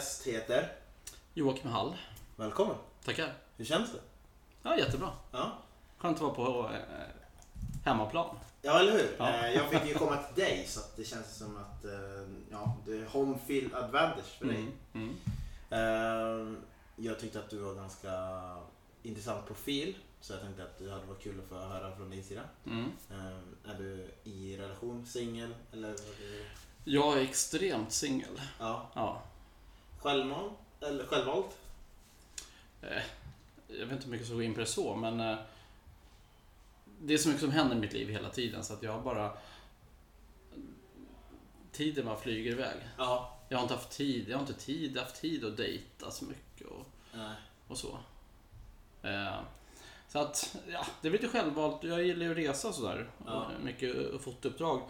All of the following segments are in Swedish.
gäst heter... Joakim Hall. Välkommen. Tackar. Hur känns det? Ja, jättebra. Ja, Skönt att vara på eh, hemmaplan. ja eller hur? Ja. Eh, jag fick ju komma till dig så det känns som att eh, ja, det är home field advantage för dig. Mm. Mm. Eh, jag tyckte att du var ganska intressant profil. Så jag tänkte att det hade varit kul att få höra från din sida. Mm. Är du i relation, singel eller? Jag är extremt singel. Ja. Ja. Självmant? Eller självvalt? Eh, jag vet inte hur mycket som går in på det så, men eh, det är så mycket som händer i mitt liv hela tiden så att jag bara... Tiden bara flyger iväg. Ja. Jag har inte haft tid, jag har inte tid, haft tid att dejta så mycket och, Nej. och så. Eh, så att, ja, det är lite självvalt. Jag gillar ju att resa och sådär. Ja. Mycket fotouppdrag.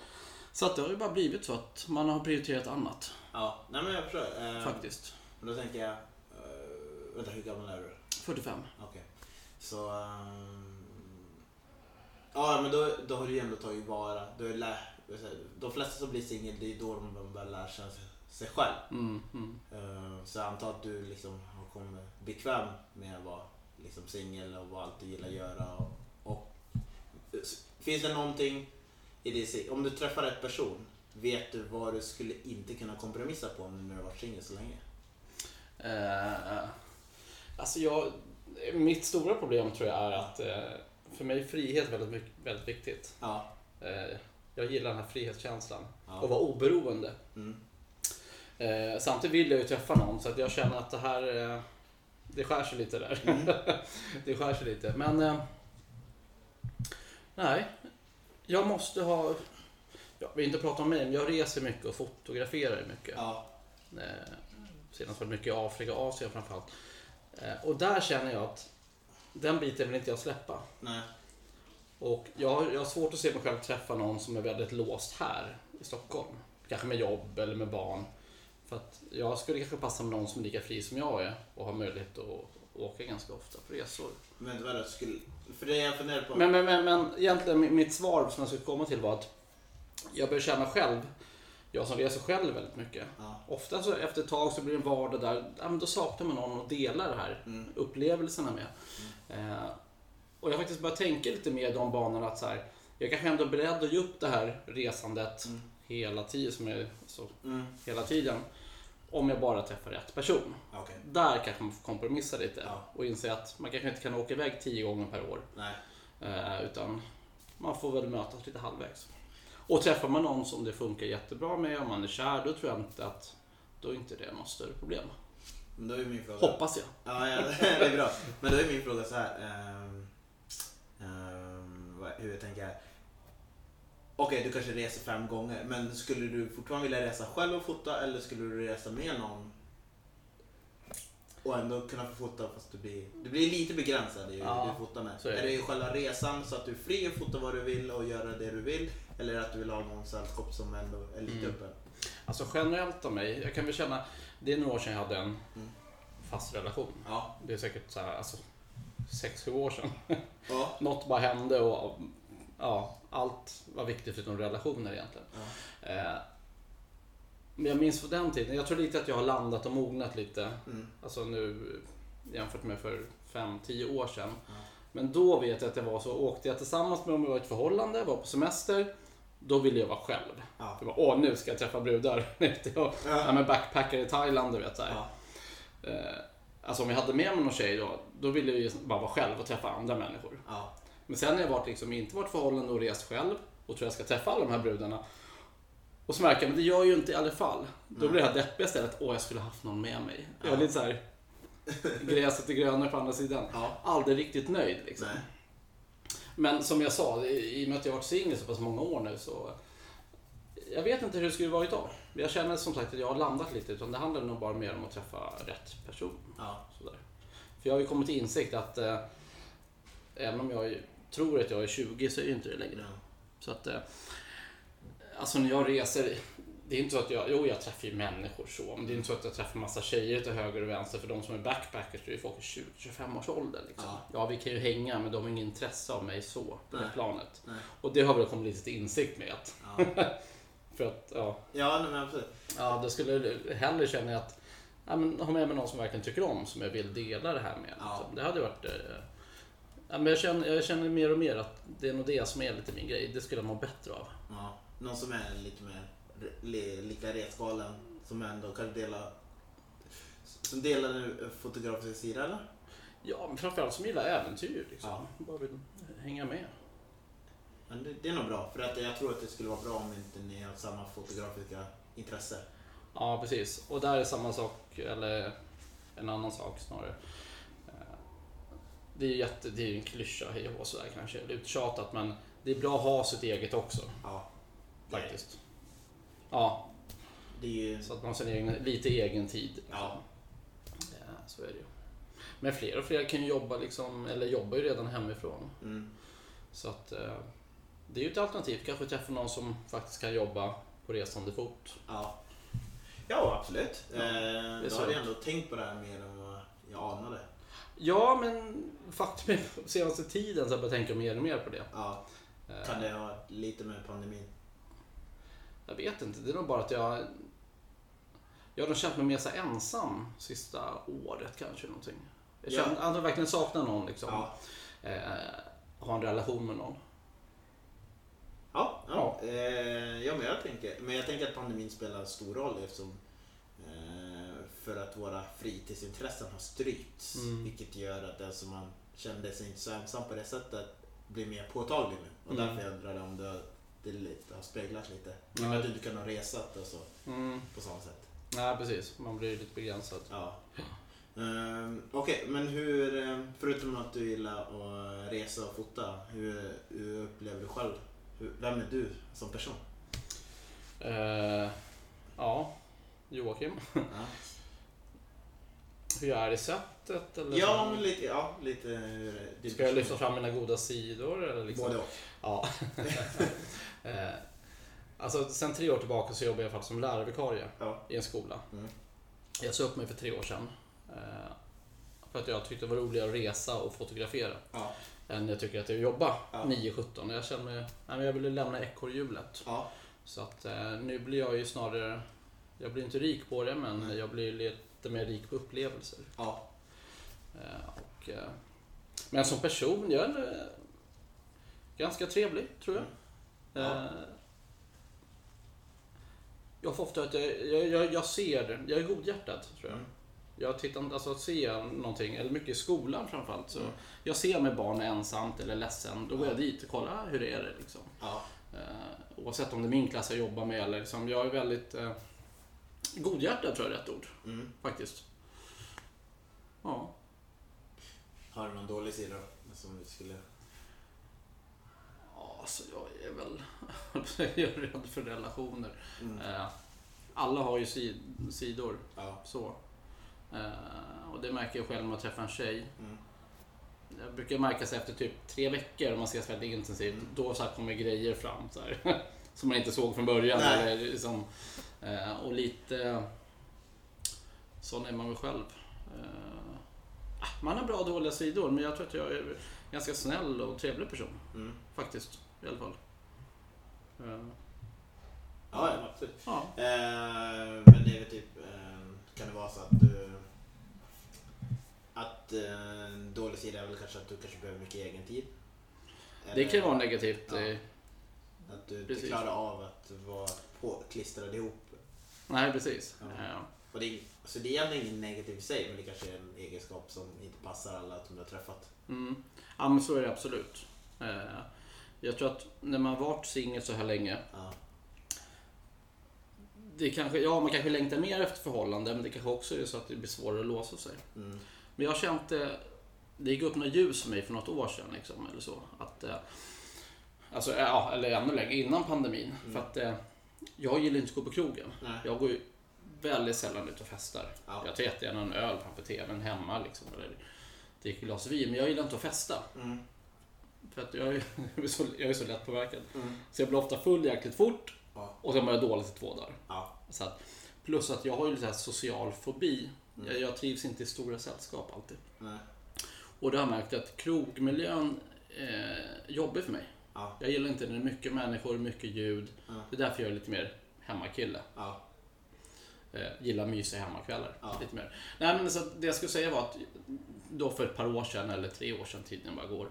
Så att det har ju bara blivit så att man har prioriterat annat. Ja, nej men jag förstår. Eh, Faktiskt. Men då tänker jag, eh, vänta hur gammal är du? 45. Okej. Så... ehm, ja men då, då har du ju ändå tagit vara, du har lä, de flesta som blir singel det är då de börjar lära känna sig, sig själv. Mm, mm. Eh, så jag antar att du liksom har kommit bekväm med att vara liksom singel och vad allt du gillar att göra. Och, och, finns det någonting i det, om du träffar rätt person, vet du vad du skulle inte kunna kompromissa på när du har varit singel så länge? Eh, alltså jag, mitt stora problem tror jag är att eh, för mig är frihet väldigt, väldigt viktigt. Ja. Eh, jag gillar den här frihetskänslan. Ja. Och vara oberoende. Mm. Eh, samtidigt vill jag ju träffa någon så att jag känner att det här eh, det skär sig lite där. Mm. det skär sig lite. Men nej, jag måste ha jag vill inte prata om mig, men jag reser mycket och fotograferar mycket. Ja. Eh, senast var det mycket i Afrika och Asien framförallt. Eh, och där känner jag att den biten vill inte jag släppa. Nej. Och jag, jag har svårt att se mig själv träffa någon som är väldigt låst här i Stockholm. Kanske med jobb eller med barn. För att jag skulle kanske passa med någon som är lika fri som jag är och har möjlighet att åka ganska ofta på resor. Men vadå, skulle... För det jag funderar på... Men, men, men, men egentligen mi- mitt svar som jag skulle komma till var att jag börjar känna själv, jag som reser själv väldigt mycket. Ja. Ofta så efter ett tag så blir det en vardag där ja, men då saknar man någon att dela det här Mm. upplevelserna med. Eh, och jag har faktiskt börjat tänka lite mer i de banorna att så här, jag kanske ändå är beredd att ge upp det här resandet Mm. hela tiden, som är så, Mm. hela tiden. Om jag bara träffar rätt person. Okej. Där kanske man får kompromissa lite Ja. och inse att man kanske inte kan åka iväg tio gånger per år. Eh, utan man får väl mötas lite halvvägs. Och träffar man någon som det funkar jättebra med och man är kär, då tror jag inte att då är inte det något större problem. Men då är min fråga... Hoppas jag. Ja, ja, det är bra. Men då är min fråga så här. ehm, vad- hur jag tänker här. Okej, du kanske reser fem gånger. Men skulle du fortfarande vilja resa själv och fota eller skulle du resa med någon? Och ändå kunna få fota fast du blir, du blir lite begränsad i hur Ja, du fotar med. är är det. i själva resan så att du är fri att fota vad du vill och göra det du vill? Eller att du vill ha någon sällskap som ändå är lite Mm. öppen? Alltså generellt av mig, jag kan väl känna, det är några år sedan jag hade en Mm. fast relation. Ja. Det är säkert så här, alltså, sex, sju år sedan. Ja. Något bara hände och ja, allt var viktigt förutom relationer egentligen. ja. Eh, men jag minns på den tiden, jag tror lite att jag har landat och mognat lite. Mm. Alltså nu jämfört med för fem, tio år sedan. Ja. Men då vet jag att det var så, åkte jag tillsammans med jag var i ett förhållande, var på semester. Då ville jag vara själv. Ja. Jag bara, åh nu ska jag träffa brudar. jag Ja. men backpacker i Thailand, du vet. Så. Ja. Eh, alltså om jag hade med mig någon tjej då, då ville jag ju bara vara själv och träffa andra människor. Ja. Men sen har jag varit liksom, inte varit förhållande och rest själv och tror jag ska träffa alla de här brudarna. Och så märker jag, men det gör jag ju inte i alla fall. Då blir det här deppiga istället, åh jag skulle haft någon med mig. Jag är lite så här, gräset är grönare på andra sidan. Ja. Aldrig riktigt nöjd liksom. Nej. Men som jag sa, i och med att jag har varit singel så pass många år nu så jag vet inte hur det skulle varit då. Jag känner som sagt att jag har landat lite utan det handlar nog bara mer om att träffa rätt person. Ja. Sådär. För jag har ju kommit till insikt att eh, även om jag tror att jag är 20 så är ju inte det längre. Så att eh, alltså när jag reser, det är inte så att jag, jo jag träffar ju människor så, men det är inte så att jag träffar massa tjejer till höger och vänster. För de som är backpackers, det är ju folk i 20-25 års ålder. Liksom. Ja. Ja. vi kan ju hänga, men de har inget intresse av mig så, på det Nej. planet. Nej. Och det har väl kommit lite till insikt med att, Ja, för att, ja, ja men absolut. ja det skulle hellre känna jag att, ja, men ha med mig någon som verkligen tycker om, som jag vill dela det här med. Ja. Liksom. Det hade varit, eh, ja, men jag känner, jag känner mer och mer att det är nog det som är lite min grej. Det skulle jag må bättre av. Ja, någon som är lite mer li- lika resgalen som ändå kan dela som delar den fotografiska sidan eller? Ja, men framförallt som gillar äventyr. Liksom. Ja. Bara vill hänga med. Men det, det är nog bra för att jag tror att det skulle vara bra om inte ni har samma fotografiska intresse. Ja, precis. Och där är samma sak, eller en annan sak snarare. Det är ju jätte, det är en klyscha, hej och sådär kanske, det är uttjatat, men det är bra att ha sitt eget också, Ja, det är- faktiskt. Ja, Det är ju... så att man har egen, lite egen tid. Liksom. Ja. Ja, så är det ju. Men fler och fler kan ju jobba, liksom, eller jobbar ju redan hemifrån. Mm, Så att eh, det är ju ett alternativ. Kanske träffa någon som faktiskt kan jobba på resande fot. ja. ja, absolut. Ja, eh, så. har jag ändå tänkt på det här mer än vad jag anade. Ja, men faktum är senaste tiden så har jag börjat tänka mer och mer på det. Ja, Eh, kan det ha lite med pandemin? Jag vet inte, det är nog bara att jag... Jag har nog känt mig mer så ensam sista året kanske. Någonting. Jag Ja. känner, jag verkligen saknar någon liksom. Ja. Eh, ha en relation med någon. Ja, ja. Eh, ja men, jag tänker, men jag tänker att pandemin spelar stor roll eftersom för att våra fritidsintressen har strypts. Mm. Vilket gör att som man kände sig inte så ensam på det sättet blir mer påtaglig nu. Och Mm. därför jag undrade om det, det lite, har speglat lite. Ja. Att du inte kan ha resat och så Mm. på samma sätt. Nej, precis. Man blir lite begränsad. Ja. Um, Okej, men hur, eh, förutom att du gillar att resa och fota, hur, hur upplever du själv? Hur, vem är du som person? Eh, ja, Joakim. Ja, Hur jag är i sättet? Eller ja men lite, ja, lite hur din Ska jag lyfta fram mina goda sidor? Eller liksom? Både och. Ja. eh, alltså, sen tre år tillbaka så jobbar jag faktiskt som lärarvikarie Ja. i en skola. Mm. Jag sa upp mig för tre år sedan. Eh, för att jag tyckte det var roligare att resa och fotografera Ja. än jag tycker att det är att jobba Ja. 9-17. Jag kände mig, nej, jag ville lämna ekorrhjulet. Ja. Så att eh, nu blir jag ju snarare, jag blir inte rik på det men Nej. jag blir lite mer rik på upplevelser. Ja. Eh, och, eh, men som person, jag är eh, ganska trevlig tror jag. Ja. Jag får ofta att jag, jag, jag, jag ser, jag är godhjärtad tror jag. Mm. Jag tittar alltså ser jag någonting, eller mycket i skolan framförallt. Så Mm. Jag ser med barn ensamt eller ledsen, då går jag dit och kollar hur det är liksom. Ja. Eh, oavsett om det är min klass jag jobbar med eller liksom, jag är väldigt eh, godhjärtad tror jag är rätt ord Mm. faktiskt. Ja. Har du någon dålig sida då? Som du skulle... Ja, alltså jag är väl jag är rädd för relationer. Mm. Eh, alla har ju sid, sidor Ja. så. Eh, och det märker jag själv när jag träffar en tjej. Mm. Jag brukar märka sig efter typ tre veckor om man ses väldigt intensivt. Mm. Då så kommer grejer fram så här, som man inte såg från början. Nej. Eller liksom, och lite sån är man väl själv. Eh, ah, man har bra och dåliga sidor men jag tror att jag är en ganska snäll och trevlig person. Mm. Faktiskt, i alla fall. Eh, Ja, ja, absolut. ja. Eh, men det är väl typ, eh, kan det vara så att du... Att eh, dålig sida är väl kanske att du kanske behöver mycket egen tid? Det Eller kan ju vara negativt. Ja. Eh, Att du inte Precis. klarar av att vara påklistrad ihop. Nej, precis. Ja. Eh, Och det, så det är egentligen ingen negativ i sig, men det kanske är en egenskap som inte passar alla som du har träffat. Mm. Ja, men så är det absolut. Eh, Jag tror att när man varit singel så här länge Ja. det kanske, ja, man kanske längtar mer efter förhållanden men det kanske också är så att det blir svårare att låsa sig. Mm. Men jag känt det, det gick upp något ljus för mig för något år sedan. Liksom, eller så. Att, eh, alltså, ja, eller ännu längre, innan pandemin. Mm. För att eh, jag gillar inte att gå på krogen. Nej. Jag går ju väldigt sällan ut och festar. Ja. Jag tar jättegärna en öl framför TVn hemma liksom, eller dricker glas vin. Men jag gillar inte att festa. Mm. För att jag är, så, jag är så lätt påverkad. Mm. Så jag blir ofta full jäkligt fort Ja. Och sen mår jag dåligt i två dagar. Ja. Så att, plus att jag har ju lite social fobi. Mm. Jag, jag trivs inte i stora sällskap alltid. Nej. Och det har jag märkt att krogmiljön eh, är jobbig för mig. Ja. Jag gillar inte när det är mycket människor, mycket ljud. Ja. Det är därför jag är lite mer hemmakille. Ja. Eh, gillar mysiga hemmakvällar. Lite mer. Nej, men så det jag skulle säga var att då för ett par år sedan, eller tre år sedan, tiden bara går.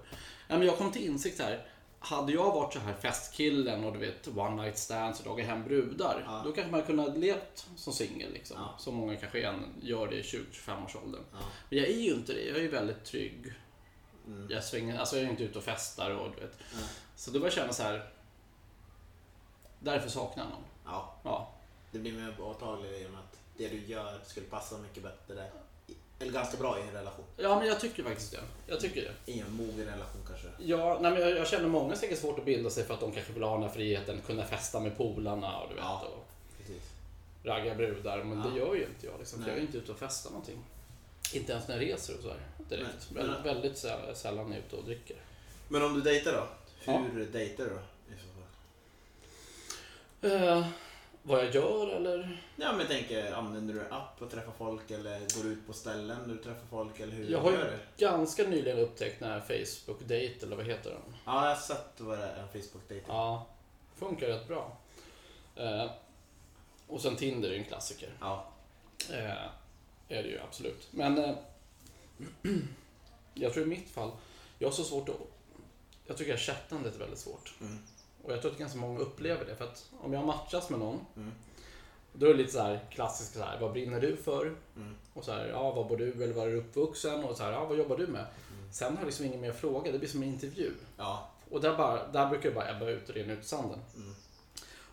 Men jag kom till insikt här. Hade jag varit så här festkillen och du vet one night stands och dragit hem brudar. Ja. Då kanske man kunnat levt som singel. Liksom. Ja. Så många kanske gör det i 20-25 års åldern. Ja. Men jag är ju inte det. Jag är ju väldigt trygg. Mm. Jag, svänger, alltså jag är inte ute och festar och du vet. Nej. Så då började jag känna så här. Därför saknar jag någon. Ja. Ja. Det blir mer påtagligt i och med att det du gör skulle passa mycket bättre. Eller ganska bra i en relation. ja, men jag tycker faktiskt det. Jag tycker det. I en mogen relation kanske. Ja, nej, men jag, jag känner många som är svårt att bilda sig för att de kanske vill ha den här friheten, kunna festa med polarna och du vet. Ja. Och Precis. ragga brudar. Men Ja. det gör ju inte jag. Liksom, jag är inte ute och festar någonting. Inte ens när jag reser och så här, direkt. Nej. Väldigt, väldigt sä- sällan är jag ute och dricker. Men om du dejtar då? Ja. Hur dejtar du då? I så fall? Eh, vad jag gör eller? Ja men jag tänker, använder du en app och träffar folk eller går du ut på ställen du träffar folk eller hur Jag har ju-? Ganska nyligen upptäckt den här Facebook Date eller vad heter den? Ja, jag har sett vad det är, en Facebook-dejt. Ja, funkar rätt bra. Eh, och sen Tinder är en klassiker. Ja. Eh, är det ju absolut. Men eh, jag tror i mitt fall, jag har så svårt att... Jag tycker att chattandet är väldigt svårt. Mm. Och jag tror att ganska många upplever det. För att om jag matchas med någon, Mm. då är det lite så här klassiskt så här, vad brinner du för? Mm. Och så här, ja, var bor du eller var är du uppvuxen? Och så här, ja, vad jobbar du med? Mm. Sen har jag liksom ingen mer fråga, det blir som en intervju. Ja. Och där, bara, där brukar det bara ebba ut och rinna ut sanden. Mm.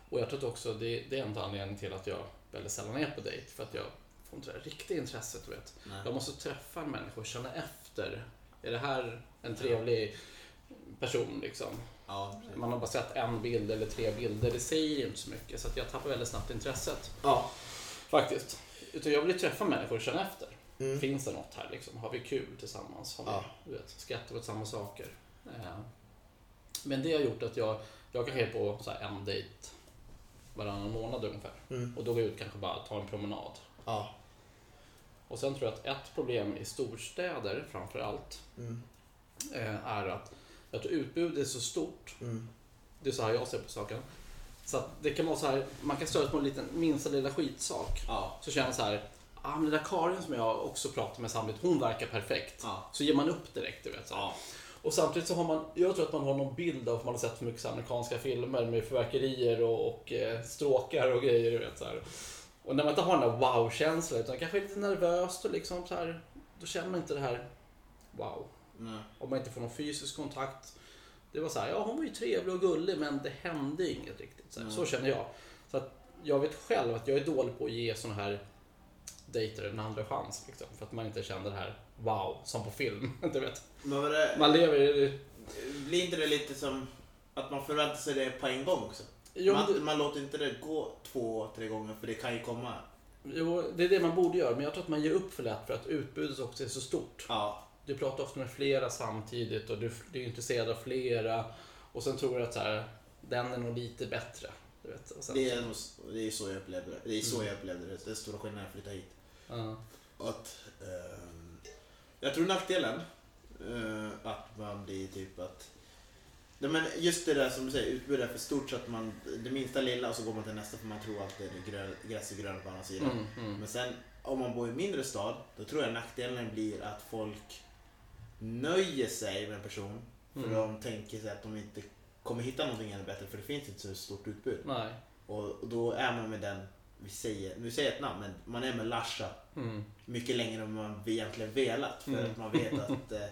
Och jag tror också det, det är en anledning till att jag väldigt sällan är på dejt. För att jag får inte det riktiga intresset, du vet. Nej. Jag måste träffa en människa och känna efter. Är det här en trevlig person liksom? Ja. Man har bara sett en bild eller tre bilder, det säger inte så mycket. Så jag tappar väldigt snabbt intresset. Ja. Faktiskt. Utan jag vill träffa människor och känna efter. Mm. Finns det något här liksom? Har vi kul tillsammans? Har vi, Ja. du vet, skrattar åt samma saker? Eh, Men det har gjort att jag, jag kanske är på så en dejt varannan månad ungefär. Mm. Och då går jag ut kanske bara ta en promenad. Ja. Och sen tror jag att ett problem i storstäder framför allt Mm. eh, är att jag tror utbudet är så stort. Mm. Det är så här jag ser på saken. Så att det kan vara så här, man kan störa på en liten, minsta lilla skitsak. Ja. Så känner man så här, ah, men den där Karin som jag också pratar med samtidigt, hon verkar perfekt. Ja. Så ger man upp direkt, du vet. Så. Ja. Och samtidigt så har man, jag tror att man har någon bild av, för man har sett för mycket amerikanska filmer med fyrverkerier och, och eh, stråkar och grejer, du vet så här. Och när man inte har den där wow-känslan, utan kanske är lite nervöst och liksom så här, då känner man inte det här wow. Nej. Om man inte får någon fysisk kontakt. Det var så här, ja hon var ju trevlig och gullig men det hände inget riktigt. Så, här. Så känner jag. Så att jag vet själv att jag är dålig på att ge såna här dejter en andra chans. Liksom, för att man inte känner det här wow, som på film. Du vet. Man lever i... blir inte det lite som att man förväntar sig det på en gång också? Jo, man, det, man låter inte det gå två, tre gånger för det kan ju komma. jo, det är det man borde göra, men jag tror att man ger upp för lätt för att utbudet också är så stort. Ja. Du pratar ofta med flera samtidigt och du, du är intresserad av flera. Och sen tror du att så här, den är nog lite bättre. Du vet. Sen, Det är, det är så jag upplevde det. Det är så Mm. jag upplevde det. Det är stora skillnaden när jag flyttade hit. Ja. Att, ehm, jag tror nackdelen, eh, att man blir typ att Nej, men just det där som du säger, utbudet är för stort så att man, det minsta lilla och så går man till nästa för man tror att det är grön, gräs är grönt på andra sidan. Mm, mm. Men sen om man bor i en mindre stad, då tror jag nackdelen blir att folk nöjer sig med en person för Mm. de tänker sig att de inte kommer hitta någonting ännu bättre för det finns inte så stort utbud. Nej. Och, då är man med den, vi säger, vi säger ett namn, men man är med Larsa Mm. mycket längre än man egentligen velat. För Mm. att man vet att eh,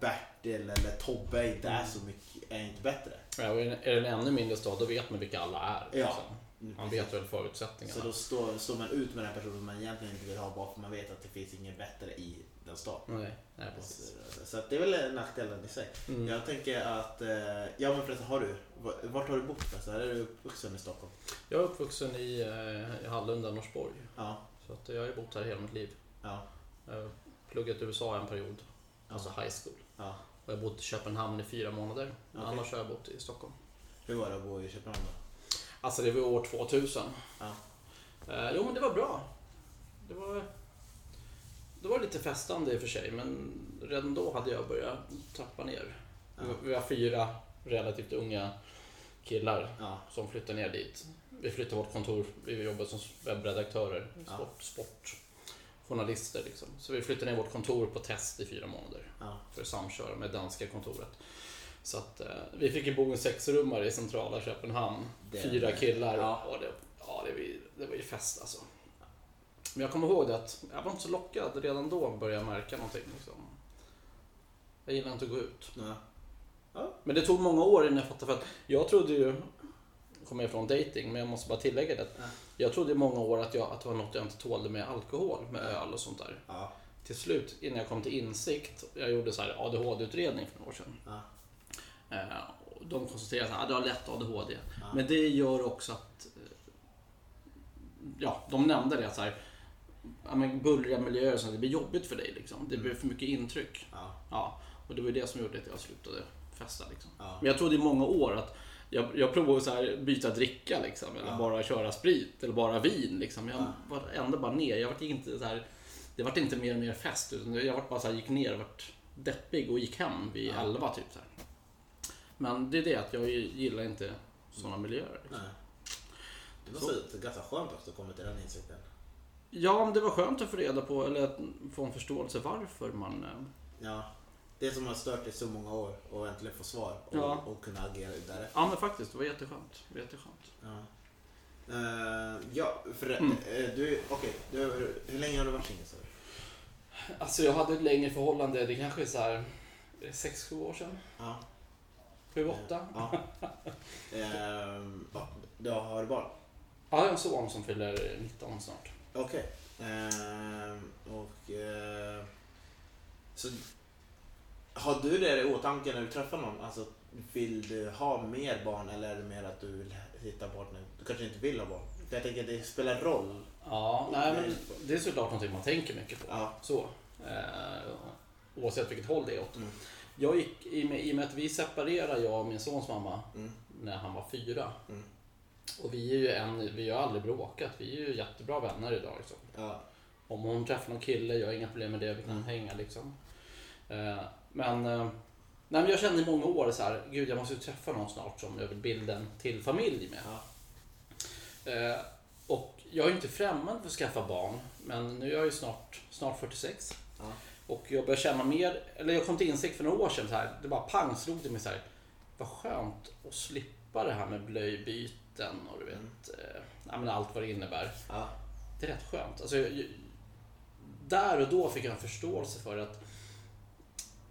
Bertil eller Tobbe inte är så mycket, är inte bättre. Ja, och är det en ännu mindre stad, då vet man vilka alla är. Ja. liksom. Man vet väl förutsättningarna. Så då står, står man ut med den personen man egentligen inte vill ha bara för man vet att det finns inget bättre i den staden. Nej, nej precis. Så, så det är väl nackdelen i sig. Mm. Jag tänker att, eh, ja men förresten har du, vart har du bott förresten? Är du uppvuxen i Stockholm? Jag är uppvuxen i, eh, i Hallunda, Norsborg. Ja. Så att jag har ju bott här hela mitt liv. Ja. Pluggat i USA en period, alltså high school. ja. Och jag har bott i Köpenhamn i fyra månader. Okej. Annars har jag bott i Stockholm. Hur var det att bo i Köpenhamn då? Alltså det var år 2000. Ja. Eh, jo men det var bra. Det var, det var lite festande i och för sig men redan då hade jag börjat trappa ner. Ja. Vi, var fyra relativt unga killar Ja. som flyttade ner dit. Vi flyttade vårt kontor, vi jobbade som webbredaktörer, Ja. sport, sportjournalister liksom. Så vi flyttade ner vårt kontor på test i fyra månader Ja. för att samköra med danska kontoret. Så att eh, vi fick ju bo i en sexrummare i centrala Köpenhamn. Det- Fyra killar. Ja. Och det, ja, det, var ju- det var ju fest alltså. Men jag kommer ihåg det att jag var inte så lockad redan då började jag märka någonting. Liksom. Jag gillar inte att gå ut. Ja. Men det tog många år innan jag fattade. För att jag trodde ju, kommer ifrån dating, men jag måste bara tillägga det. Ja. Jag trodde i många år att, jag, att det var något jag inte tålde med alkohol, med öl och sånt där. Ja. Till slut, innan jag kom till insikt, jag gjorde så här ADHD-utredning för några år sedan. Ja. Eh, de konstaterade att ah, du har lätt ADHD. Ja. Men det gör också att, eh, ja, de nämnde det att så här, ja, men bullriga miljöer, sånt, det blir jobbigt för dig. Liksom. Det blir för mycket intryck. Ja. Ja, och det var det som gjorde att jag slutade festa. Liksom. Men jag trodde i många år att jag, jag provade så här byta dricka liksom, eller Ja. bara köra sprit eller bara vin. Liksom. Jag Ja. var ändå bara ner. Jag var inte så här, det var inte mer och mer fest. Utan jag var bara så här, gick ner och var deppig och gick hem vid Ja. 11 typ. Så här. Men det är det att jag gillar inte sådana miljöer. Liksom. Nej. Det var så, så ganska skönt också att komma till den insikten. Ja, men det var skönt att få reda på, eller att få en förståelse varför man... eh, Ja. Det som har stört i så många år och äntligen få svar och, Ja. och kunna agera därefter. Ja, men faktiskt, det var jätteskönt. Det var jätteskönt. Ja. Eh, ja, för Mm. eh, du, okej, du, hur länge har du varit singel? Alltså jag hade ett längre förhållande, det kanske är så här 6-7 år sedan. Ja. 7-8. Ja. Ehm, ja, du har barn? Ja, jag har en son som fyller 19 snart. Okej. Ehm, och... eh, så har du det i åtanke när du träffar någon? Alltså, vill du ha mer barn eller är det mer att du vill hitta partner? Du kanske inte vill ha barn? Jag tänker att det spelar roll. Ja, nej men det är såklart någonting man tänker mycket på. Ja. Så. Eh, oavsett vilket håll det är åt. Mm. Jag gick, i, med, I och med att vi separerade, jag och min sons mamma, Mm. när han var fyra. Mm. Och vi är ju en, vi har aldrig bråkat, vi är ju jättebra vänner idag. Liksom. Ja. Om hon träffar någon kille, jag har inga problem med det, vi kan Mm. hänga liksom. Eh, men, eh, nej, men jag kände i många år så här, gud jag måste ju träffa någon snart som jag vill bilda en till familj med. Ja. Eh, och jag är inte främmande för att skaffa barn, men nu är jag ju snart, snart 46. Ja. Och jag börjar känna mer, eller jag kom till insikt för några år sedan så här, det bara pang slog till mig så här, vad skönt att slippa det här med blöjbyten och du vet, eh, ja, men allt vad det innebär. Ja. Det är rätt skönt. Alltså, jag, där och då fick jag en förståelse för att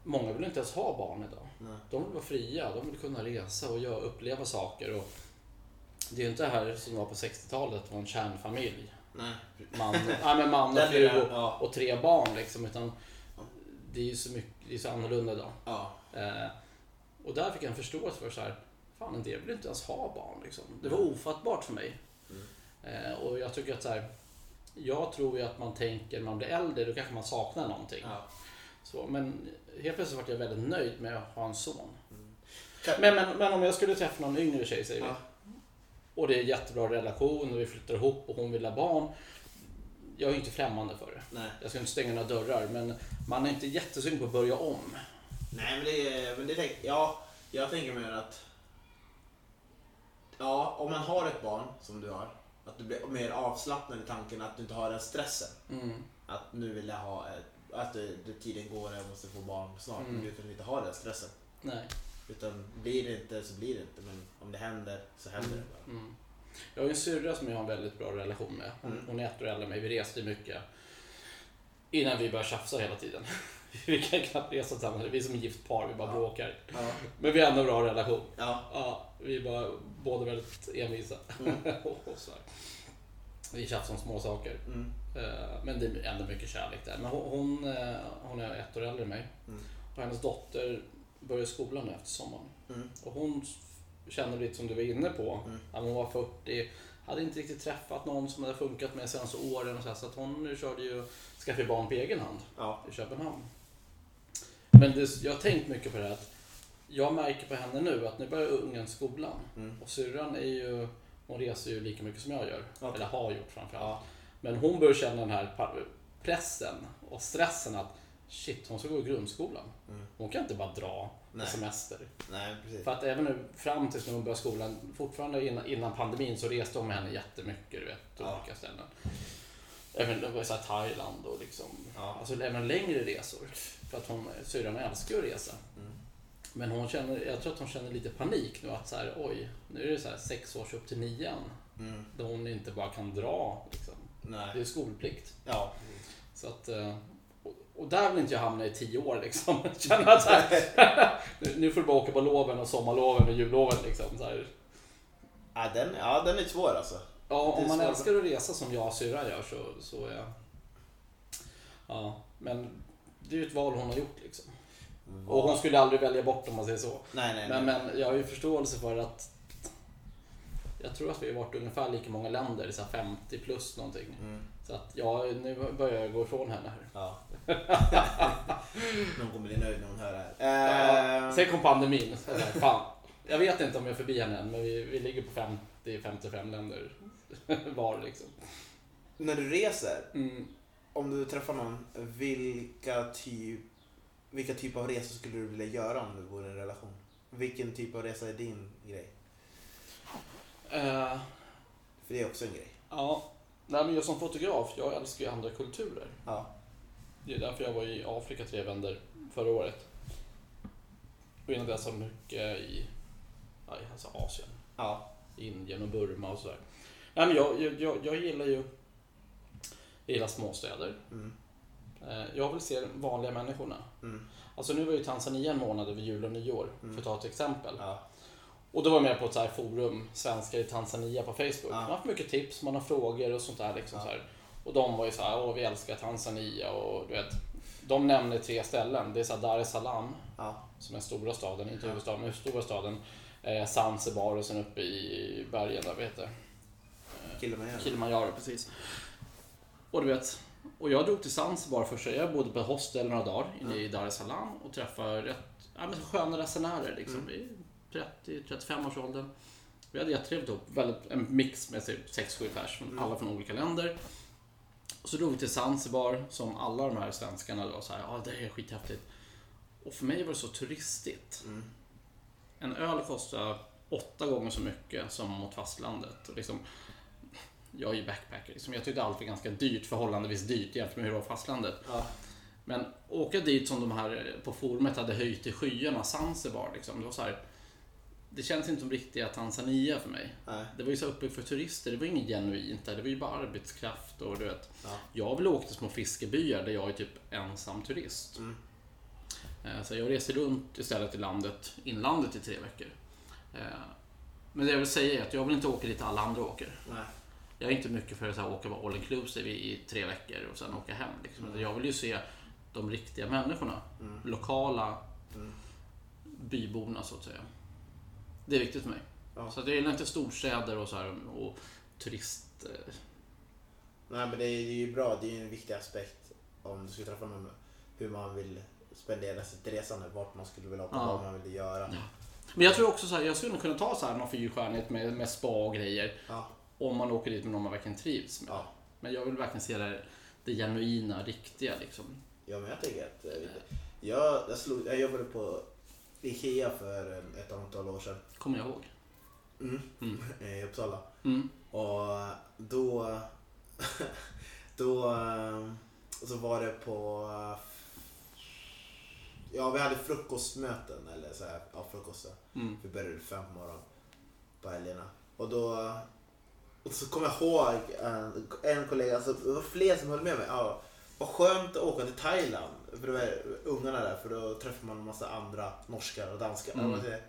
många vill inte ens ha barn idag. Nej. De vill vara fria, de vill kunna resa och göra, uppleva saker. Och det är ju inte det här som var på 60-talet, var en kärnfamilj. Nej. Man, men man och fru och, ja. och tre barn liksom. Utan det är ju så, mycket, det är så annorlunda idag. Ja. Eh, och där fick jag en förståelse för så här, fan en del vill inte ens ha barn. Liksom. Det var ofattbart för mig. Mm. Eh, och jag tycker att så här, jag tror ju att man tänker när man blir äldre, då kanske man saknar någonting. Ja. Så, men helt plötsligt var jag väldigt nöjd med att ha en son. Kan- Men, men, men om jag skulle träffa någon yngre tjej, säger vi. Ja. Och det är en jättebra relation och vi flyttar ihop och hon vill ha barn. Jag är inte främmande för det. Nej. Jag ska inte stänga några dörrar, men man är inte jättesugen på att börja om. Nej, men det, men det tänk, ja, jag tänker mer att ja, om man har ett barn som du har, att du blir mer avslappnad i tanken att du inte har den stressen. Mm. Att nu vill jag ha ett, att det, det, tiden går och jag måste få barn snart. Mm. Du kanske inte har den stressen. Nej. Utan blir det inte så blir det inte. Men om det händer så händer det bara. Mm. Jag har en syrra som jag har en väldigt bra relation med. Hon, Mm. hon är ett år äldre än mig. Vi reste mycket innan vi började tjafsa hela tiden. Vi kan knappt resa tillsammans. Vi är som gift par, vi bara Ja. bråkar. Ja. Men vi har ändå en bra relation. Ja. Ja, vi är bara båda väldigt envisa. Mm. och så här. Vi tjafsar om små saker. Mm. Eh, Men det är ändå mycket kärlek där. Men hon, hon, eh, hon är ett år äldre än mig. Mm. Och hennes dotter börjar skolan nu efter sommaren. Mm. Och hon kände lite som du var inne på. Mm. Att hon var 40, hade inte riktigt träffat någon som hade funkat med senaste åren. Och så, här, så att hon nu körde ju skaffade barn på egen hand Ja. i Köpenhamn. Men det, jag har tänkt mycket på det här att jag märker på henne nu att nu börjar ungen skolan. Mm. Och syrran är ju Hon reser ju lika mycket som jag gör. Okej. Eller har gjort framförallt. Ja. Men hon börjar känna den här pressen och stressen att shit, hon ska gå i grundskolan. Mm. Hon kan inte bara dra Nej. på semester. Nej, precis. För att även nu fram tills när hon började skolan, fortfarande innan, innan pandemin så reste hon med henne jättemycket, du vet, Ja. olika ställen. Även det var så Thailand och liksom, Ja. alltså även längre resor. För att hon, syrran älskar att resa. Mm. Men hon känner, jag tror att hon känner lite panik nu att så här, oj, nu är det så här sex års upp till nian. Mm. Där hon inte bara kan dra liksom. Det Nej. är skolplikt. Ja. Så att, eh, och, där vill inte jag hamna i tio år liksom. Känna att så här, nu, får du bara åka på loven och sommarloven och julloven liksom. Så här. Ja, den, ja, den är svår alltså. Ja, Det om man svårt. älskar att resa som jag och syrran gör så, så är Ja, men det är ju ett val hon har gjort liksom. Och hon skulle aldrig välja bort om man säger så. Nej, nej, Men, nej. men jag har ju förståelse för att jag tror att vi har varit ungefär lika många länder, så här 50 plus någonting. Mm. Så att ja, nu börjar jag gå ifrån henne här. Ja. Någon kommer bli nöjd när hon hör det här. Eh, Sen kom pandemin. Fan, jag vet inte om jag är förbi henne än, men vi, vi ligger på 50-55 länder var liksom. när du reser, Mm. om du träffar någon, vilka typ, vilka typ av resor skulle du vilja göra om du vore i en relation? Vilken typ av resa är din grej? Eh, För det är också en grej. ja, nej, men jag som fotograf, jag älskar ju andra kulturer. Ja. Det är därför jag var i Afrika tre vändor förra året. Och innan dess har jag mycket i ja, i alltså Asien. Ja. Indien och Burma och sådär. Nej, men jag, jag, jag, jag gillar ju jag gillar småstäder. Mm. Eh, Jag vill se de vanliga människorna. Mm. Alltså nu var ju Tanzania en månad över jul och nyår, Mm. för att ta ett exempel. Ja. Och då var jag med på ett så här forum, Svenskar i Tanzania på Facebook. Ja. Man har haft mycket tips, man har frågor och sånt där. Liksom Ja. så här. Och de var ju så här, åh vi älskar Tanzania och du vet. De nämner tre ställen. Det är så här Dar es Salaam, Ja. som är stora staden, inte huvudstaden, men stora staden. Eh, Zanzibar och sen uppe i bergen där, vad heter det? Kilimanjaro. Kilimanjaro, precis. Och du vet, och jag drog till Zanzibar först. Jag bodde på ett hostel några dagar inne i Dar es Salaam och träffade rätt ja, men sköna resenärer liksom, i 30-35 års åldern. Vi hade jättetrevligt ihop. Väldigt, en mix med 6-7 pers, från- Mm. alla från olika länder. Och så drog vi till Zanzibar som alla de här svenskarna då så här, ja det är skithäftigt. Och för mig var det så turistigt. Mm. En öl kostar åtta gånger så mycket som mot fastlandet. Och liksom, jag är ju backpacker, liksom. jag tyckte allt var ganska dyrt, förhållandevis dyrt jämfört med hur det var fastlandet. Ja. Men åka dit som de här på forumet hade höjt i skyarna, Zanzibar, liksom, det var så här. Det känns inte som riktiga Tanzania för mig. Nej. Det var ju så uppbyggt för turister, det var inget genuint där, det var ju bara arbetskraft och du vet. Ja. Jag vill åka till små fiskebyar där jag är typ ensam turist. Mm. Eh, Så jag reser runt istället i landet, inlandet i tre veckor. Eh, Men det jag vill säga är att jag vill inte åka dit alla andra åker. Nej. Jag är inte mycket för att här, åka all inclusive i, i tre veckor och sen åka hem. Liksom. Mm. Jag vill ju se de riktiga människorna. Mm. Lokala Mm. byborna så att säga. Det är viktigt för mig. Ja. Så jag gillar inte storstäder och, så här, och turist... eh, Nej men det är ju bra, det är ju en viktig aspekt om du ska träffa någon. Hur man vill spendera sitt resande, vart man skulle vilja åka, Ja. vad man vill göra. Men jag tror också så här, jag skulle kunna ta så här någon fyrstjärnigt med, med spa och grejer. Ja. Om man åker dit med någon man verkligen trivs med. Ja. Men jag vill verkligen se det, det genuina, riktiga liksom. Ja men jag tänker att eh, jag, jag, slog, jag jobbade på Ikea för eh, ett antal år sedan. Kommer jag ihåg. Mm. Mm. I Uppsala. Mm. Och då, då eh, så var det på, ja vi hade frukostmöten eller så här, ja frukosten. Mm. Vi började fem på morgonen på helgerna. Och då och så kommer jag ihåg en, en kollega, alltså, det var fler som höll med mig. Ja, vad skönt att åka till Thailand. För det var ungarna där, för då träffar man en massa andra norskar och danskar. Mm. Mm.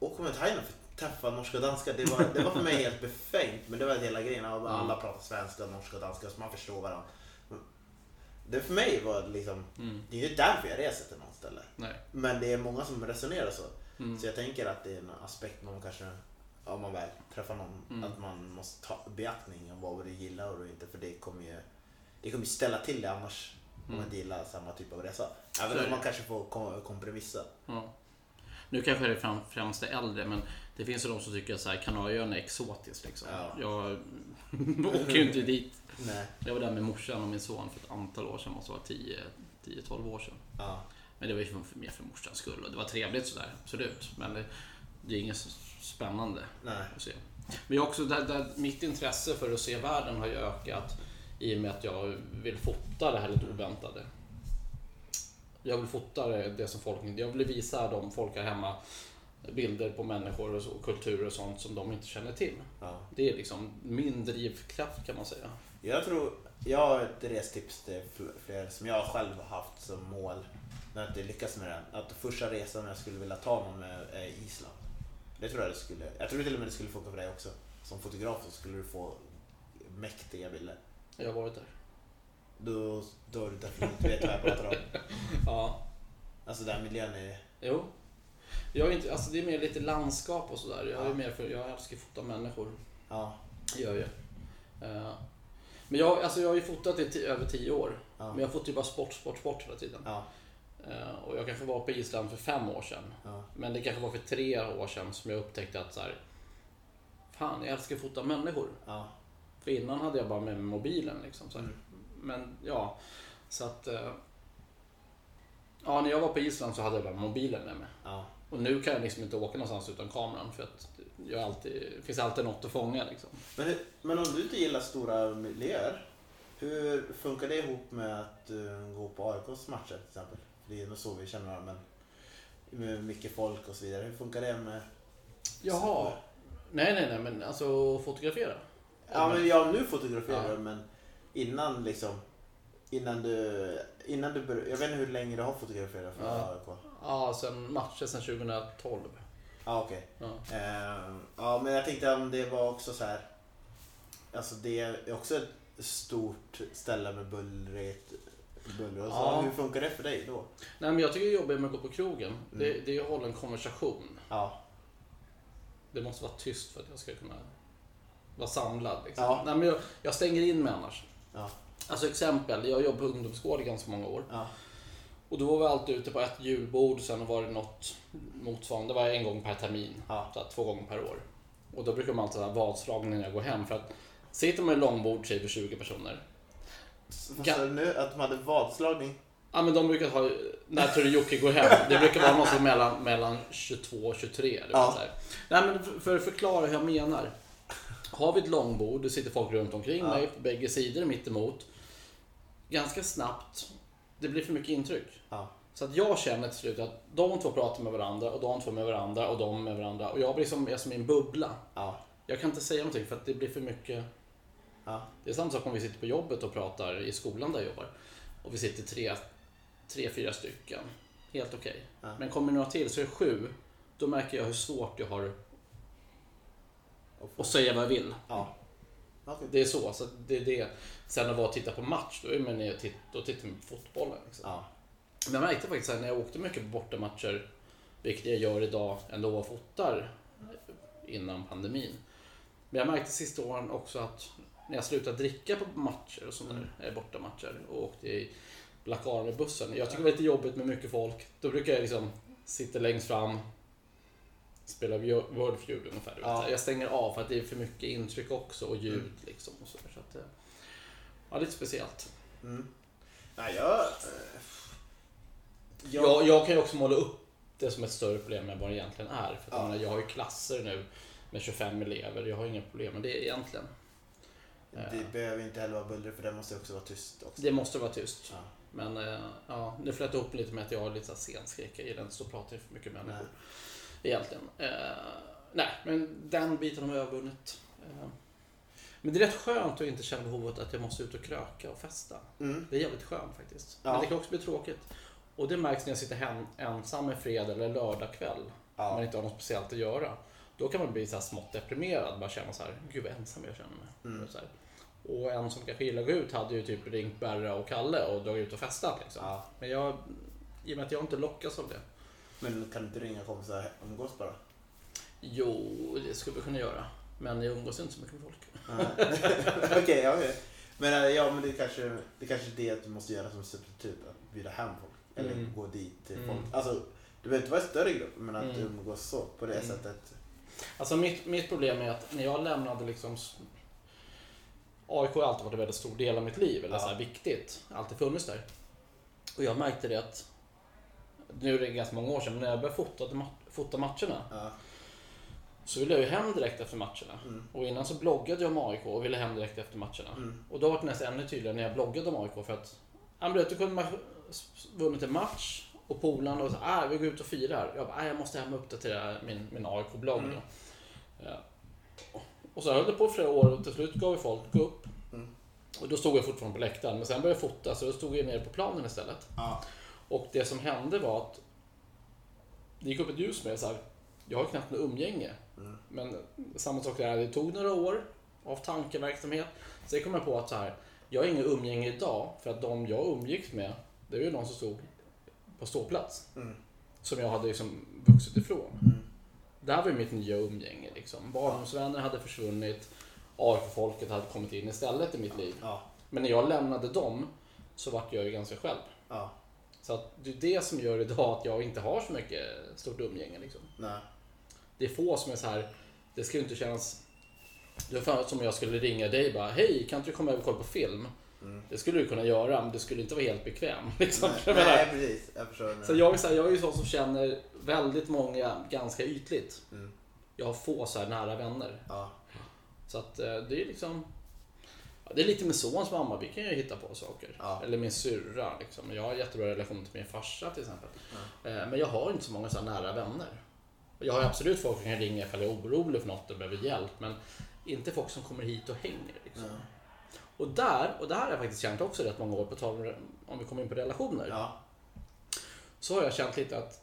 Åka med till Thailand för att träffa norska och danskar, det var, det var för mig helt befängt. Men det var hela grejen, alla pratar svenska, norska och danska så man förstår varandra. Det för mig var liksom, Mm. det är ju därför jag reser till något ställe. Nej. Men det är många som resonerar så. Mm. Så jag tänker att det är en aspekt man kanske, om man väl träffar någon, Mm. att man måste ta beaktning om vad du gillar och inte. För det kommer ju det kommer ju ställa till det annars om Mm. man inte gillar samma typ av resa. Även det. om man kanske får kom- kompromissa. Ja. Nu kanske det är fram, främst är äldre, men det finns ju de som tycker att Kanarieöarna är exotiskt. Liksom. Ja. Jag åker ju inte dit. Nej. Jag var där med morsan och min son för ett antal år sedan, måste vara 10 10-12 år sedan. Ja. Men det var ju mer för morsans skull och det var trevligt sådär, absolut. Men det, det är inget spännande Nej. att se. Men också, där, där, mitt intresse för att se världen har ju ökat i och med att jag vill fota det här lite oväntade. Jag vill fota det, det som folk Jag vill visa de folk här hemma bilder på människor och, så, och kulturer och sånt som de inte känner till. Ja. Det är liksom min drivkraft kan man säga. Jag tror, jag har ett restips till fler som jag själv har haft som mål. När jag inte lyckats med det. Att första resan jag skulle vilja ta någon med är Island. Det tror jag det skulle. Jag tror till och med det skulle funka för dig också. Som fotograf så skulle du få mäktiga bilder. Jag har varit där. Då, då har du definitivt vet vad jag pratar om. Ja, Alltså den miljön är... jo. Jag är inte, alltså det är mer lite landskap och sådär. Jag är Ja. mer för, jag älskar att fota människor. Ja. Det gör jag. Eh, Men jag, alltså jag har ju fotat i över tio år. Ja. Men jag fotar ju bara sport, sport, sport hela tiden. Ja. Eh, Och jag kanske var på Island för fem år sedan. Ja. Men det kanske var för tre år sedan som jag upptäckte att så här, Fan, jag älskar att fota människor. Ja. För innan hade jag bara med mig mobilen liksom. Så. Mm. Men ja, så att... eh, Ja, när jag var på Island så hade jag bara mobilen med mig. Ja. Och nu kan jag liksom inte åka någonstans utan kameran för att jag alltid, det finns alltid något att fånga liksom. Men, men om du inte gillar stora miljöer, hur funkar det ihop med att uh, gå på AIKs matcher till exempel? Det är nog så vi känner varandra, men med mycket folk och så vidare. Hur funkar det med... Jaha. Nej, nej, nej, men alltså fotografera. Ja, men jag nu fotograferar Ja. men innan liksom... Innan du... Innan du bör, jag vet inte hur länge du har fotograferat för Ja. AIK. Ja, sen matcher sen 2012. Ja, okej. Ja. Eh, ja, men jag tänkte om det var också så här. Alltså det är också ett stort ställe med bullrigt och. Ja. Hur funkar det för dig då? Nej, men jag tycker det är jobbigt med att gå på krogen. Mm. Det, det är att hålla en konversation. Ja, Det måste vara tyst för att jag ska kunna vara samlad. Liksom. Ja. Nej, men jag, jag stänger in mig annars. ja, Alltså exempel, jag jobbade på ungdomsgård i ganska många år. ja, Och då var vi alltid ute på ett julbord, sen var det något motsvarande. Det var en gång per termin, Ja. så två gånger per år. Och då brukar man alltid ha vadslagning när jag går hem. För att sitter man i långbord, säg för 20 personer. Sa du nu? Att de hade vadslagning? Ja men de brukar ha, när tror du Jocke går hem? Det brukar vara något som mellan, mellan 22 och 23. Du vet, Ja. så här. Nej men för- att förklara hur jag menar. Har vi ett långbord, det sitter folk runt omkring Ja. mig på bägge sidor mitt emot. Ganska snabbt, det blir för mycket intryck. Ja, Så att jag känner till slut att de två pratar med varandra och de två med varandra och de med varandra. Och jag blir som, jag som i en bubbla. ja, Jag kan inte säga någonting för att det blir för mycket. Ja, Det är samma sak om vi sitter på jobbet och pratar i skolan där jag jobbar. Och vi sitter tre, tre fyra stycken. Helt okej. Ja. Men kommer några till så är det sju. Då märker jag hur svårt jag har att säga vad jag vill. ja. Okej. Det är så. så det är det. Sen att vara och titta på match, då, är man, ner och tittar man på fotbollen. Liksom. Ja, Men jag märkte faktiskt att när jag åkte mycket på bortamatcher, vilket jag gör idag ändå och fotar innan pandemin. Men jag märkte sista åren också att när jag slutade dricka på matcher och sådana där bortamatcher och åkte i Black Army-bussen. Jag tycker det var lite jobbigt med mycket folk. Då brukar jag liksom sitta längst fram, spela World Feud ungefär. Ja. Jag stänger av för att det är för mycket intryck också och ljud liksom. Och så, så att, eh, ja, lite speciellt. mm. Nej, jag... eh, Jag, jag kan ju också måla upp det som ett större problem än vad det egentligen är. För att Ja. jag, menar, jag har ju klasser nu med 25 elever. Jag har inga problem med det egentligen. Det behöver inte heller vara buller för det måste också vara tyst också. Det måste vara tyst. Ja. Men eh, ja, nu flöt ihop lite med att jag har lite scenskräck. Jag gillar inte att prata för mycket människor. Egentligen. Eh, nej, men den biten har jag övervunnit. Eh, men det är rätt skönt att inte känna behovet att jag måste ut och kröka och festa. Mm. Det är jävligt skönt faktiskt. Ja. Men det kan också bli tråkigt. Och det märks när jag sitter hem ensam en fredag eller lördag kväll. Ja. Man inte har något speciellt att göra. Då kan man bli så här smått deprimerad. Bara känna så här, gud vad ensam jag känner mig. Mm. Så här. Och en som kanske gillar att gå ut hade ju typ ringt Berra och Kalle och dragit ut och festat. Liksom. Ja. Men jag, i och med att jag inte lockas av det. Men kan du inte ringa kompisar och umgås bara? Jo, det skulle vi kunna göra. Men jag umgås inte så mycket med folk. Okej, ja, okej. Men eh, ja, men det kanske det kanske är det att du måste göra som substitut. Att bjuda hem folk. Eller Mm. gå dit till Mm. folk. Alltså, Du behöver inte vara i större grupp, men att Mm. umgås så på det Mm. sättet. Alltså mitt, mitt problem är att när jag lämnade liksom AIK har alltid varit en väldigt stor del av mitt liv, eller Ja. så här viktigt. Alltid funnits där. Och jag märkte det att, nu är det ganska många år sedan, men när jag började fota, fota matcherna Ja. så ville jag ju hem direkt efter matcherna. Mm. Och innan så bloggade jag om AIK och ville hem direkt efter matcherna. Mm. Och då var det nästan ännu tydligare när jag bloggade om AIK för att, vet, du kunde man vunnit en match och polarna och så, ah, vi går ut och firar. Jag bara, ah, jag måste hem och uppdatera min, min AIK-blogg Mm. då. Ja. Och så höll det på i flera år och till slut gav ju folk upp. Mm. Och då stod jag fortfarande på läktaren, men sen började jag fota så då stod jag nere på planen istället. Ja. Och det som hände var att det gick upp ett ljus med så här, jag har knappt något umgänge. Mm. Men samma sak där, det tog några år av tankeverksamhet. Sen kom jag på att så här, jag har inget umgänge idag för att de jag umgicks med, det var ju de som stod på ståplats. Mm. Som jag hade liksom vuxit ifrån. Mm. Det här var ju mitt nya umgänge. Liksom. Barndomsvänner hade försvunnit, AIK-folket hade kommit in istället i mitt liv. Ja. Men när jag lämnade dem så vart jag ju ganska själv. Ja. Så att det är det som gör idag att jag inte har så mycket stort umgänge. Liksom. Nej. Det är få som är så här, det ju inte kännas... Det är fan som om jag skulle ringa dig bara, hej kan inte du komma över och kolla på film? Mm. Det skulle du kunna göra, men du skulle inte vara helt bekväm. Liksom. Nej, Jag nej, precis. Jag förstår. så jag, är så här, jag är ju sån som känner väldigt många ganska ytligt. Mm. Jag har få så här nära vänner. Ja. Så att eh, det är liksom... ja, Det är lite med sons mamma, vi kan ju hitta på saker. Ja. Eller min syrra. Liksom. Jag har jättebra relation till min farsa till exempel. Eh, Men jag har inte så många så här nära vänner. Jag har absolut folk som kan ringa ifall jag är orolig för något och behöver hjälp. Men inte folk som kommer hit och hänger. Liksom. Och där, och det här har jag faktiskt känt också rätt många år, på tal om, om vi kommer in på relationer. Ja. Så har jag känt lite att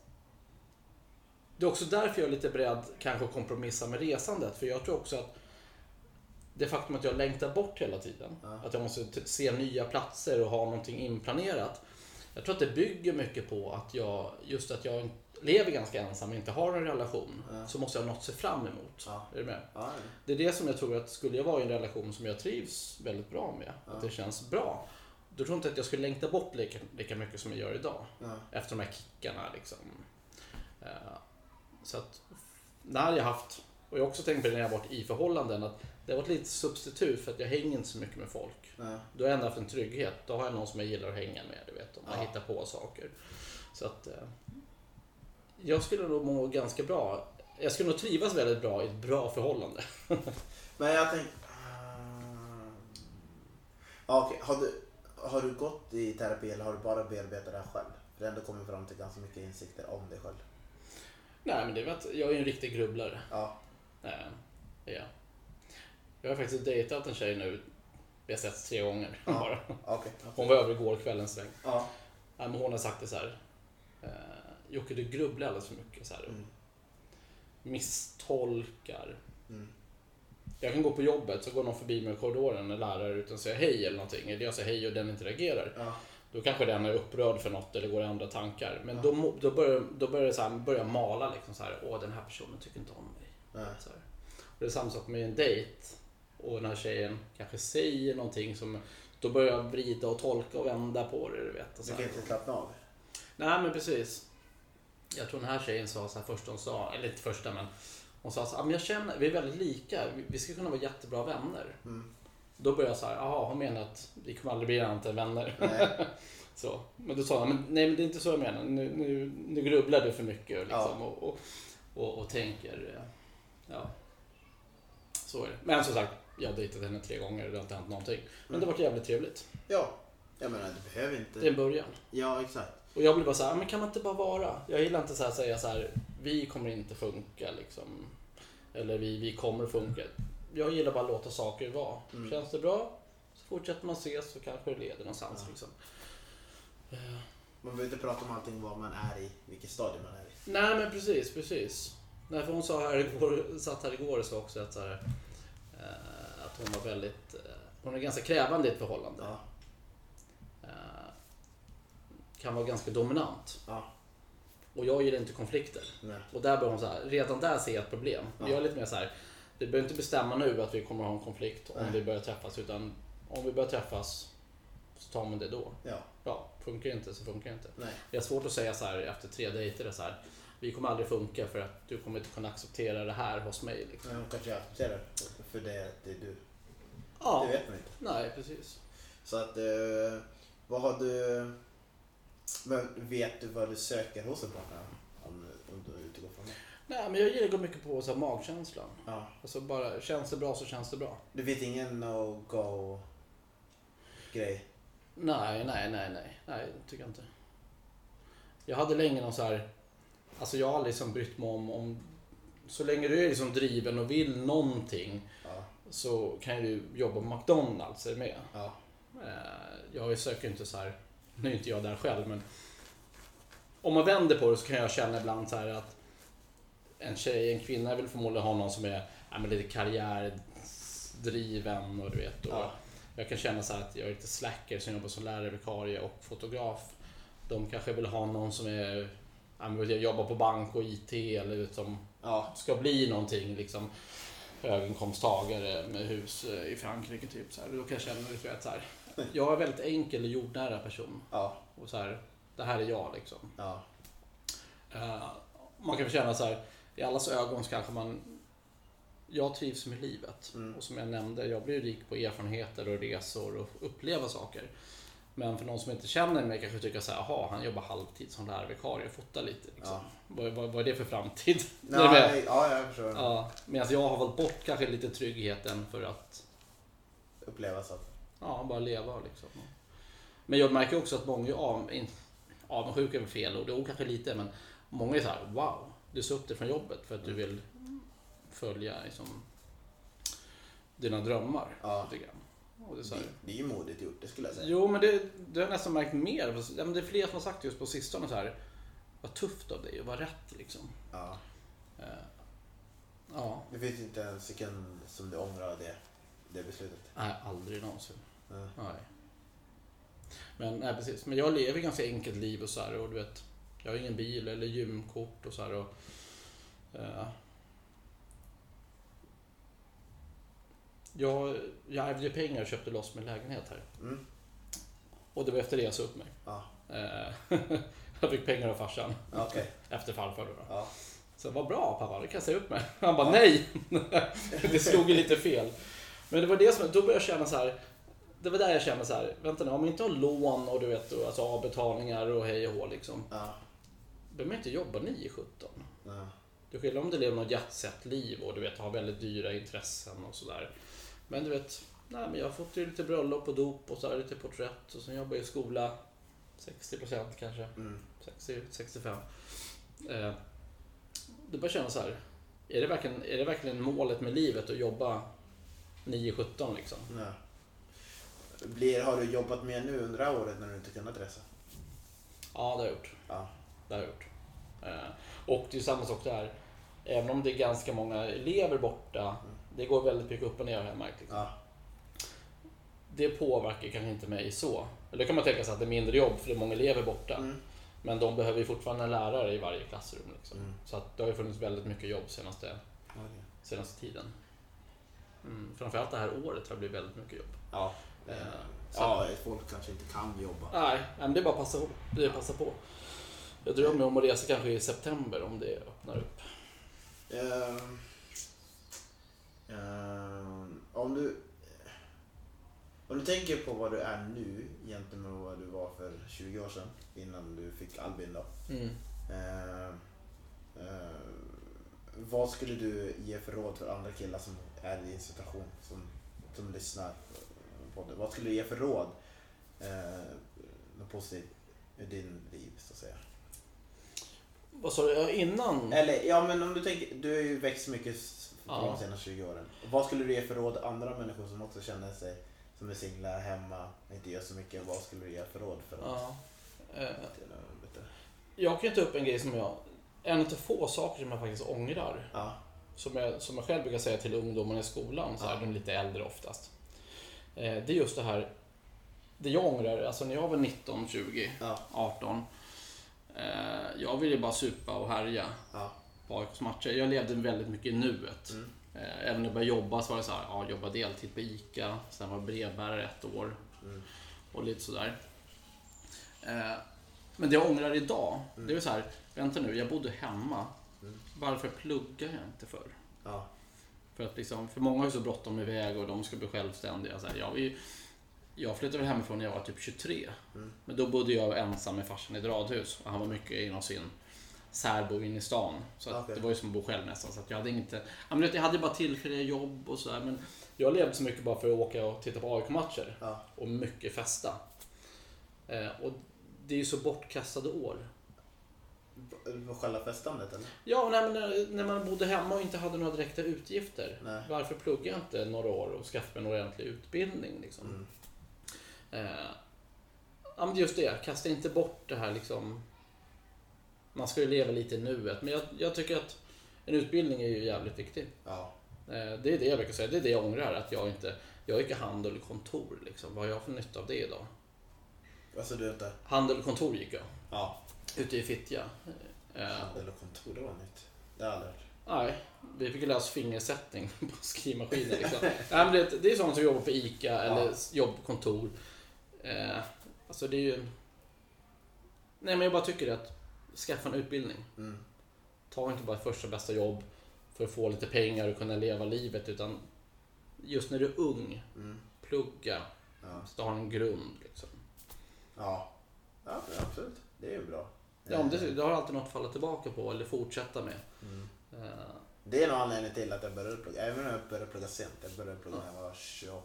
det är också därför jag är lite beredd kanske att kompromissa med resandet. För jag tror också att det faktum att jag längtar bort hela tiden, Ja. att jag måste se nya platser och ha någonting inplanerat. Jag tror att det bygger mycket på att jag, just att jag lever ganska ensam och inte har en relation, Ja. så måste jag ha något att se fram emot. Ja. Är du med? Ja. Det är det som jag tror att skulle jag vara i en relation som jag trivs väldigt bra med, att det känns bra. Då tror jag inte att jag skulle längta bort lika, lika mycket som jag gör idag efter de här kickarna. Liksom. Eh, Så att när jag haft, och jag har också tänkt på det när jag har varit i förhållanden, att det har varit lite substitut för att jag hänger inte så mycket med folk. Ja. Då har jag ändå haft en trygghet. Då har jag någon som jag gillar att hänga med, du vet, och man hittar på saker. Så att eh, jag skulle nog må ganska bra. Jag skulle nog trivas väldigt bra i ett bra förhållande. Men jag tänkte... Uh... Okej, har, du, har du gått i terapi eller har du bara bearbetat det här själv? För har ändå kommit fram till ganska mycket insikter om dig själv. Nej, men det är att jag är en riktig grubblare. Ja. Eh, det är jag. Har faktiskt dejtat en tjej nu. Vi har setts tre gånger Ja. bara. Okej. Hon var över igår kväll en sväng. Ja. Ja, men hon har sagt det så här. Eh, Jocke, du grubblar alldeles för mycket. Så här. Mm. Misstolkar. Mm. Jag kan gå på jobbet så går någon förbi mig i korridoren, en lärare, utan säger hej eller någonting. Eller jag säger hej och den inte reagerar. Ja. Då kanske den är upprörd för något eller går i andra tankar. Men Ja. då, då börjar, då börjar det så här, börjar mala liksom så här. Åh, den här personen tycker inte om mig. Så här. Och det är samma sak med en dejt. Och den här tjejen kanske säger någonting som... Då börjar jag vrida och tolka och vända på det. Du vet, och så Du kan inte slappna av. Nej men precis. Jag tror den här tjejen sa så här första hon sa, eller inte första men hon sa så här, "Ah, men jag känner, vi är väldigt lika, vi, skulle kunna vara jättebra vänner. Mm. Då började jag så här, jaha hon menar att vi kommer aldrig bli annat än vänner. Nej. så. Men då sa jag, men, nej men det är inte så jag menar, nu, nu, nu grubblar du för mycket liksom, Ja. och, och, och, och tänker, eh, ja. Så är det. Men som sagt, jag har dejtat henne tre gånger och det har inte hänt någonting. Men det har varit jävligt trevligt. Ja. Jag menar, du behöver inte... Det är en början. Ja, exakt. Och jag blir bara så här, men kan man inte bara vara? Jag gillar inte så här säga så här, vi kommer inte funka liksom. Eller vi, vi kommer funka. Jag gillar bara att låta saker vara. Mm. Känns det bra så fortsätter man ses så kanske det leder någonstans. Ja. Liksom. Man behöver inte prata om allting vad man är i, vilket stadie man är i. Nej men precis, precis. Nej, för hon sa här igår, satt här igår och sa också att, så här, eh, att hon var väldigt, eh, hon är ganska krävande i ett förhållande. Ja. Kan vara ganska dominant. Ja. Och jag gillar inte konflikter. Nej. Och där börjar hon så här, redan där ser jag ett problem. Ja. Jag är lite mer så här, vi behöver inte bestämma nu att vi kommer ha en konflikt om Nej. vi börjar träffas. Utan om vi börjar träffas så tar man det då. Ja. Ja, funkar inte så funkar inte. Nej. Det är svårt att säga så här efter tre dejter, så här, vi kommer aldrig funka för att du kommer inte kunna acceptera det här hos mig. Liksom. Men hon kanske accepterar för det, det är du. Ja, Det vet man inte. nej precis. Så att, eh, vad har du... Men vet du vad du söker hos en partner? Om, om du utgår från det. Nej, men jag gillar mycket på så här, magkänslan. Ja. Alltså bara, känns det bra så känns det bra. Du vet ingen no-go grej? Nej, nej, nej, nej, nej, tycker jag inte. Jag hade länge någon så här, alltså jag har aldrig liksom brytt mig om, om så länge du är liksom driven och vill någonting Ja. så kan du jobba på McDonalds, är du med? Ja. Eh, Jag söker inte så här, nu är inte jag där själv men om man vänder på det så kan jag känna ibland så här att en tjej, en kvinna vill förmodligen ha någon som är ja, men lite karriärdriven och du vet. Och Ja. Jag kan känna så här att jag är lite slacker som jobbar som lärare, vikarie och fotograf. De kanske vill ha någon som är ja, men jobbar på bank och IT eller som Ja. ska bli någonting liksom höginkomsttagare med hus eh, i Frankrike typ så här. Då kan jag känna lite så här. Jag är väldigt enkel och jordnära person Ja. och så här. Det här är jag liksom. Ja. Eh, man kan känna så här. I allas ögon så kanske man jag trivs med livet. Mm. Och som jag nämnde, jag blir rik på erfarenheter och resor och uppleva saker. Men för någon som inte känner mig kanske tycker så här, jaha, han jobbar halvtid som lärarvikarie och fotar lite. Liksom. Ja. Vad, vad, vad är det för framtid? Nej, ja, jag förstår. Ja, medan jag har valt bort kanske lite tryggheten för att Uppleva att... ja, bara leva. Liksom. Men jag märker också att många av, avundsjuka är väl fel och det är kanske lite, men många är så här, wow, du sa upp dig från jobbet för att du vill följa liksom, dina drömmar. Ja. Lite grann. Och det är så här, Det, det är ju modigt gjort, det skulle jag säga. Jo, men det, det har jag nästan märkt mer. Det är fler som har sagt just på sistone så här, vad tufft av dig och vad rätt liksom. Ja. Eh, Ja, Det finns inte en sekund som du ångrar det, det beslutet. nej, aldrig någonsin. Nej. Men nej, precis. Men jag lever ganska enkelt liv och så här och du vet, jag har ingen bil eller gymkort och så här och eh, jag, jag ärvde pengar och köpte loss min lägenhet här. Mm. Och det var efter det jag sa upp mig. Ja. Eh, jag fick pengar av farsan. Okej. Efter farfar då. Ja. Så vad bra pappa, det kan jag säga upp mig. Han bara nej! det slog ju lite fel. Men det var det som, då började jag känna så här. Det var där jag kände så här, vänta nu, om jag inte har lån och du vet, och alltså avbetalningar och hej och hå liksom. Ja. Behöver man inte jobba 9-17. Ja. Det skiljer om du lever något jetset-liv och du vet, har väldigt dyra intressen och sådär. Men du vet, nej men jag har fått ju lite bröllop och dop och så här, lite porträtt och sen jobbar jag i skola. 60% kanske. Mm. 60, 65. Eh, det bara kännas så här. Är det, verkligen, är det verkligen målet med livet att jobba 9-17 liksom? Ja. Blir, har du jobbat mer nu under det här året när du inte kunnat resa? Ja, det har jag gjort. Ja. Det har jag gjort. Eh, och det är samma sak där. Även om det är ganska många elever borta. Det går väldigt mycket upp och ner har jag märkt. Liksom. Ja. Det påverkar kanske inte mig så. Eller kan man tänka sig att det är mindre jobb för det är många elever borta. Mm. Men de behöver ju fortfarande en lärare i varje klassrum. Liksom. Mm. Så att det har ju funnits väldigt mycket jobb senaste, Okej. senaste tiden. Mm. Framförallt det här året har det blivit väldigt mycket jobb. Ja. Eh, Ja, folk kanske inte kan jobba. Nej, men det är bara att passa på. Det är att passa på. Jag drömmer om att resa kanske i september om det öppnar upp. Ehm, ehm, om du om du tänker på vad du är nu jämfört med vad du var för 20 år sedan innan du fick Albin då. Mm. Ehm, ehm, vad skulle du ge för råd för andra killar som är i en situation som, som lyssnar på det? Vad skulle du ge för råd? Eh, något positivt i din liv så att säga. Vad sa du? Innan? Eller ja men om du tänker, du har ju växt mycket på Ja. de senaste 20 åren. Vad skulle du ge för råd andra människor som också känner sig som är singlar hemma, inte gör så mycket. Vad skulle du ge för råd för att Ja. Jag kan ju ta upp en grej som jag... En av få saker som jag faktiskt ångrar. Ja, Som jag, som jag själv brukar säga till ungdomarna i skolan, så Ja. de är lite äldre oftast. Eh, Det är just det här... Det jag ångrar, alltså när jag var 19, 20, ja, 18. eh, Jag ville bara supa och härja ja. på AIKs matcher. Jag levde väldigt mycket i nuet. Mm. Eh, Även när jag började jobba så var det så här, ja, jobba deltid på ICA, sen var jag brevbärare ett år. Mm. och lite sådär. Men det jag ångrar idag, det är så här, vänta nu, jag bodde hemma. Varför pluggar jag inte för? Ja. För att liksom, för många har ju så bråttom iväg och de ska bli självständiga. Så här, jag, ju- jag flyttade väl hemifrån när jag var typ 23. Men då bodde jag ensam med farsan i ett radhus. Och han var mycket inom sin särbo in i stan. Så Okej. det var ju som att bo själv nästan. Så jag hade inte... Ja, men du vet, jag hade bara tillfälliga jobb och sådär. Men jag levde så mycket bara för att åka och titta på AIK-matcher. Ja. Och mycket festa. Eh, och det är ju så bortkastade år. Själva festandet eller? Ja, nej, men när, när man bodde hemma och inte hade några direkta utgifter. Nej. Varför plugga jag inte några år och skaffa mig en ordentlig utbildning? Liksom? Mm. Eh, ja, men just det, kasta inte bort det här liksom. Man ska ju leva lite i nuet, men jag, jag tycker att en utbildning är ju jävligt viktig. Ja. Eh, det är det jag brukar säga, det är det jag ångrar, att jag inte... Jag gick i handel och kontor liksom. Vad har jag för nytta av det idag? Alltså du inte? Handel och kontor gick jag, Ja. Ute i Fittja. Handel och kontor, det var nytt. Det har jag aldrig hört. Nej, vi fick ju lära oss fingersättning på skrivmaskiner. Liksom. Nej, men det, det är sådana som jobbar på ICA eller jobbar på kontor. Eh, alltså det är ju... Nej men jag bara tycker att skaffa en utbildning. Mm. Ta inte bara första bästa jobb för att få lite pengar och kunna leva livet utan just när du är ung, Mm. plugga, Ja. så du har en grund. Liksom. Ja. ja, absolut. Det är ju bra. Ja, det, du har alltid något att falla tillbaka på eller fortsätta med. Mm. Eh, Det är nog anledningen till att jag började plugga. Även om jag började plugga sent. Jag började plugga när jag var 28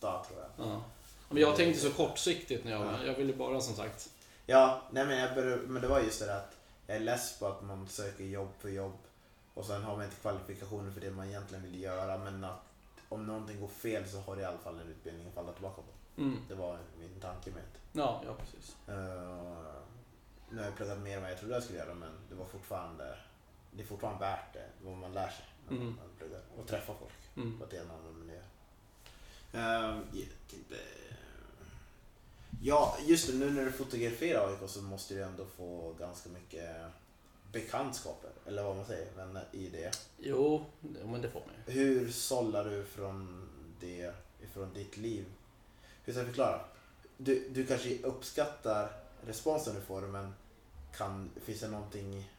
tror jag. ja. Men jag tänkte så kortsiktigt när jag Ja. Jag ville bara som sagt Ja, nej men, jag började, men det var just det där att jag är less på att man söker jobb för jobb och sen har man inte kvalifikationer för det man egentligen vill göra men att om någonting går fel så har du i alla fall en utbildning att falla tillbaka på. Mm. Det var min tanke med det. Ja, ja precis. Eh, nu har jag pluggat mer än vad jag trodde jag skulle göra men det var fortfarande det är fortfarande värt det, vad man lär sig när Mm. man pluggar och träffa folk Mm. på ett eller annat miljö. Uh, ja, just det, nu när du fotograferar AIK så måste du ändå få ganska mycket bekantskaper, eller vad man säger, men i det. Jo, det- men det får man ju. Hur sållar du från det, ifrån ditt liv? Hur ska jag förklara? Du, du kanske uppskattar responsen du får men kan, finns det någonting,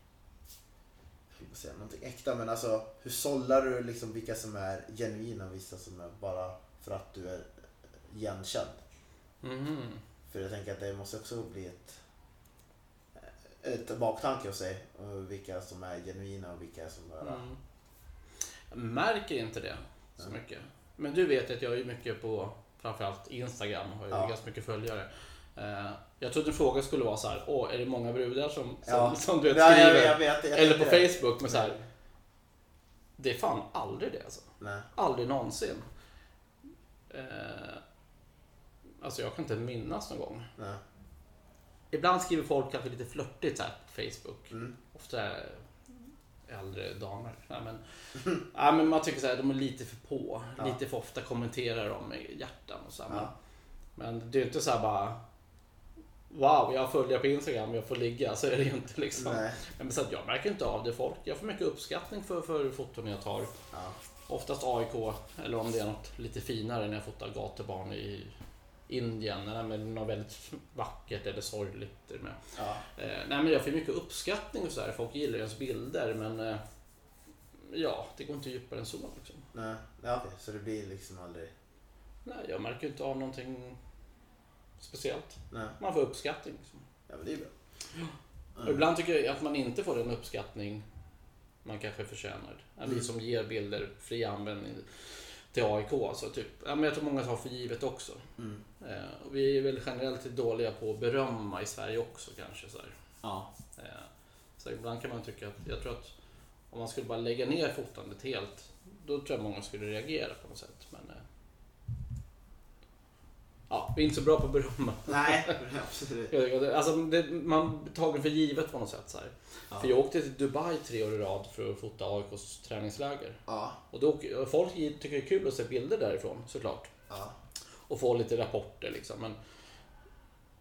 säga, någonting äkta men alltså hur sållar du liksom vilka som är genuina och vissa som är bara för att du är igenkänd? Mhm. För jag tänker att det måste också bli ett, ett baktanke hos sig och vilka som är genuina och vilka som bara... Mm. Jag märker inte det så mycket. Men du vet att jag är mycket på framförallt Instagram, har ju Ja. ganska mycket följare. Jag trodde en fråga skulle vara så här, åh, är det många brudar som, som, Ja. som du vet, Ja, jag, skriver? jag vet, jag Eller på det. Facebook, men så här, det är fan aldrig det alltså. Nej. Aldrig någonsin. Eh, Alltså jag kan inte minnas någon gång. Nej. Ibland skriver folk kanske lite flörtigt så här på Facebook. Mm. Ofta är äldre damer. Nej, men, ja, men man tycker så här, de är lite för på. Ja. Lite för ofta kommenterar de med hjärtan och så. här. Men, men det är inte så här bara Wow, jag följer på Instagram, jag får ligga. Så är det ju inte liksom. Nej. Men så att jag märker inte av det. Folk, jag får mycket uppskattning för, för foton jag tar. Ja. Oftast AIK, eller om det är något lite finare när jag fotar gatubarn i Indien. Nej, men något väldigt vackert eller sorgligt. Med. Ja. Eh, nej, men jag får mycket uppskattning och så här. Folk gillar ens bilder men eh, ja, det går inte djupare än så. Liksom. Nej. Ja, okej. Så det blir liksom aldrig... Nej, jag märker inte av någonting speciellt. Nej. Man får uppskattning. Liksom. Ja, men det är bra. Och ibland tycker jag att man inte får den uppskattning man kanske förtjänar. Vi Mm. som ger bilder fri användning till AIK. Så typ, ja, men jag tror många tar för givet också. Mm. Eh, och vi är väl generellt dåliga på att berömma i Sverige också kanske. Så, här. Ja. Eh, så ibland kan man tycka att, jag tror att om man skulle bara lägga ner fotandet helt, då tror jag många skulle reagera på något sätt. Men, eh, ja, vi är inte så bra på att berömma. Nej, absolut. Alltså, det, man blir tagen för givet på något sätt. Så. Ja. För jag åkte till Dubai tre år i rad för att fota AIKs träningsläger. Ja. Och då, folk tycker det är kul att se bilder därifrån såklart. Ja. Och få lite rapporter liksom. Men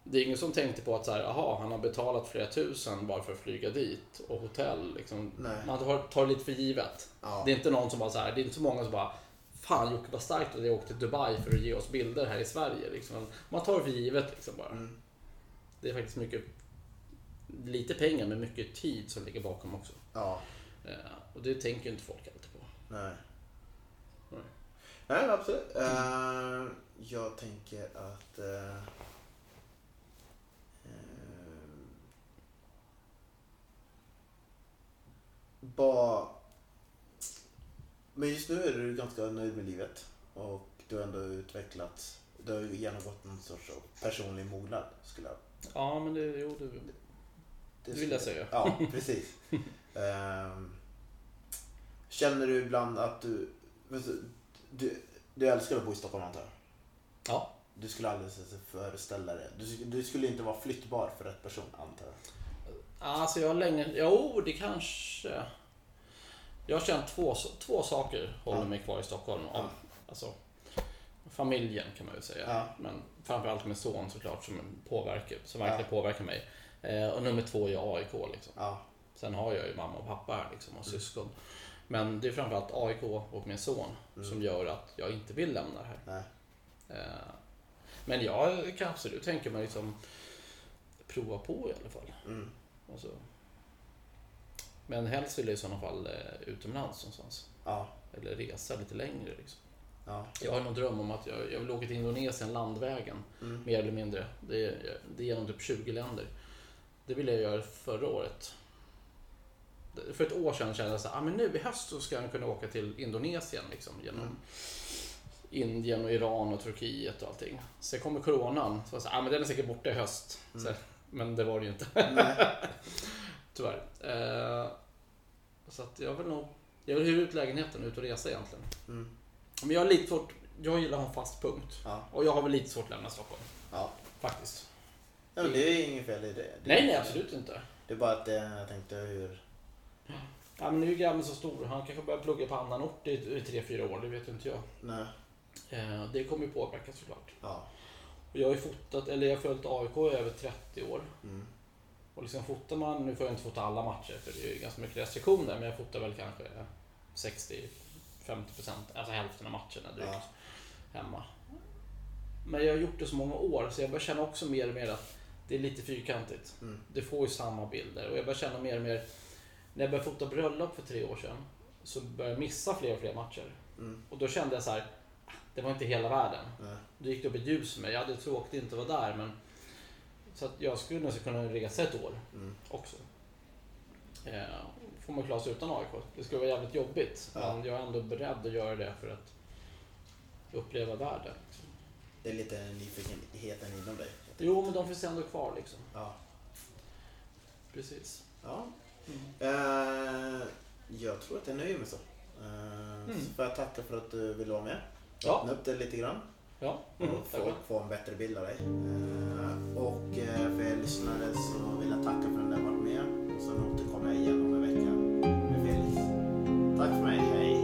det är ingen som tänkte på att så här, aha, han har betalat flera tusen bara för att flyga dit. Och hotell liksom. Man tar, tar det lite för givet. Ja. Det är inte någon som bara så här, det är inte så många som bara Fan Jocke var starkt att jag åkte till Dubai för att ge oss bilder här i Sverige. Liksom. Man tar det för givet liksom bara. Mm. Det är faktiskt mycket, lite pengar men mycket tid som ligger bakom också. Ja. Eh, och det tänker ju inte folk alltid på. Nej. Nej. Nej, absolut. Eh, jag tänker att... Uh, bara... Men just nu är du ganska nöjd med livet. Och du har ändå utvecklats. Du har ju genomgått någon sorts personlig mognad, skulle jag Ja, men det, jo, det, det det vill jag säga. Ja, precis. Ehm, känner du ibland att du, du... Du älskar att bo i Stockholm antar jag? Ja. Du skulle aldrig föreställa dig. Du, du skulle inte vara flyttbar för rätt person antar jag? Alltså jag har länge, jo det kanske... Jag har känt två, två saker håller mig kvar i Stockholm. Om, alltså, familjen kan man väl säga. Ja. Men framförallt min son såklart som påverkar, som verkligen påverkar mig. Eh, och nummer två är AIK liksom. Ja. Sen har jag ju mamma och pappa här liksom och Mm. syskon. Men det är framförallt AIK och min son Mm. som gör att jag inte vill lämna det här. Eh, men jag kan absolut tänka mig liksom prova på i alla fall. Mm. Alltså. Men helst vill jag i sådana fall eh, utomlands någonstans. Ja. Eller resa lite längre. Liksom. Ja. Jag har någon dröm om att jag, jag vill åka till Indonesien landvägen. Mm. Mer eller mindre. Det är, det är genom typ 20 länder. Det ville jag göra förra året. För ett år sedan kände jag att ah, men nu i höst så ska jag kunna åka till Indonesien. Liksom, genom Mm. Indien och Iran och Turkiet och allting. Sen kommer coronan. Så jag sa, ah, men den är säkert borta i höst. Mm. Så, men det var det ju inte. Tyvärr. Eh, så att jag vill nog... Jag vill hyra ut lägenheten och ut och resa egentligen. Mm. Men jag har lite svårt... Jag gillar att ha en fast punkt. Ja. Och jag har väl lite svårt att lämna Stockholm. Ja. Faktiskt. ja men det är inget fel i det. det Nej, nej absolut inte. Det är bara att eh, jag tänkte hur... Ja, men nu är grabben så stor. Han kanske börjar plugga på annan ort i, i tre, fyra år. Det vet inte jag. Nej. Eh, det kommer ju påverka såklart. Ja. Och jag har ju fotat, eller jag har följt AIK i över 30 år. Mm. Och liksom fotar man, nu får jag inte fota alla matcher för det är ju ganska mycket restriktioner, men jag fotar väl kanske 60-50 procent, alltså hälften av matcherna drygt Ja. hemma. Men jag har gjort det så många år så jag börjar känna också mer och mer att det är lite fyrkantigt. Mm. Det får ju samma bilder och jag börjar känna mer och mer, när jag började fota bröllop för tre år sedan så började jag missa fler och fler matcher. Mm. Och då kände jag så här, "Ah, det var inte hela världen. Nej. Då gick det upp ett ljus för mig. Jag hade tråkigt att inte vara där men så att jag skulle nog kunna resa ett år Mm. också. Eh, får man klara sig utan AIK. Det skulle vara jävligt jobbigt. Ja. Men jag är ändå beredd att göra det för att uppleva världen. Liksom. Det är lite nyfikenheten inom dig. Jo, men de finns ändå kvar liksom. Ja. Precis. Ja. Mm. Eh, jag tror att jag nöjer mig så. Eh, Mm. Så får jag tacka för att du ville vara med. Ja. Öppna upp det lite grann. Ja. Mm. Och folk får en bättre bild av dig. Eh, och eh, för er lyssnare så vill jag tacka för att ni har varit med. Sen återkommer jag igen om en vecka med Felix. Tack för mig, hej!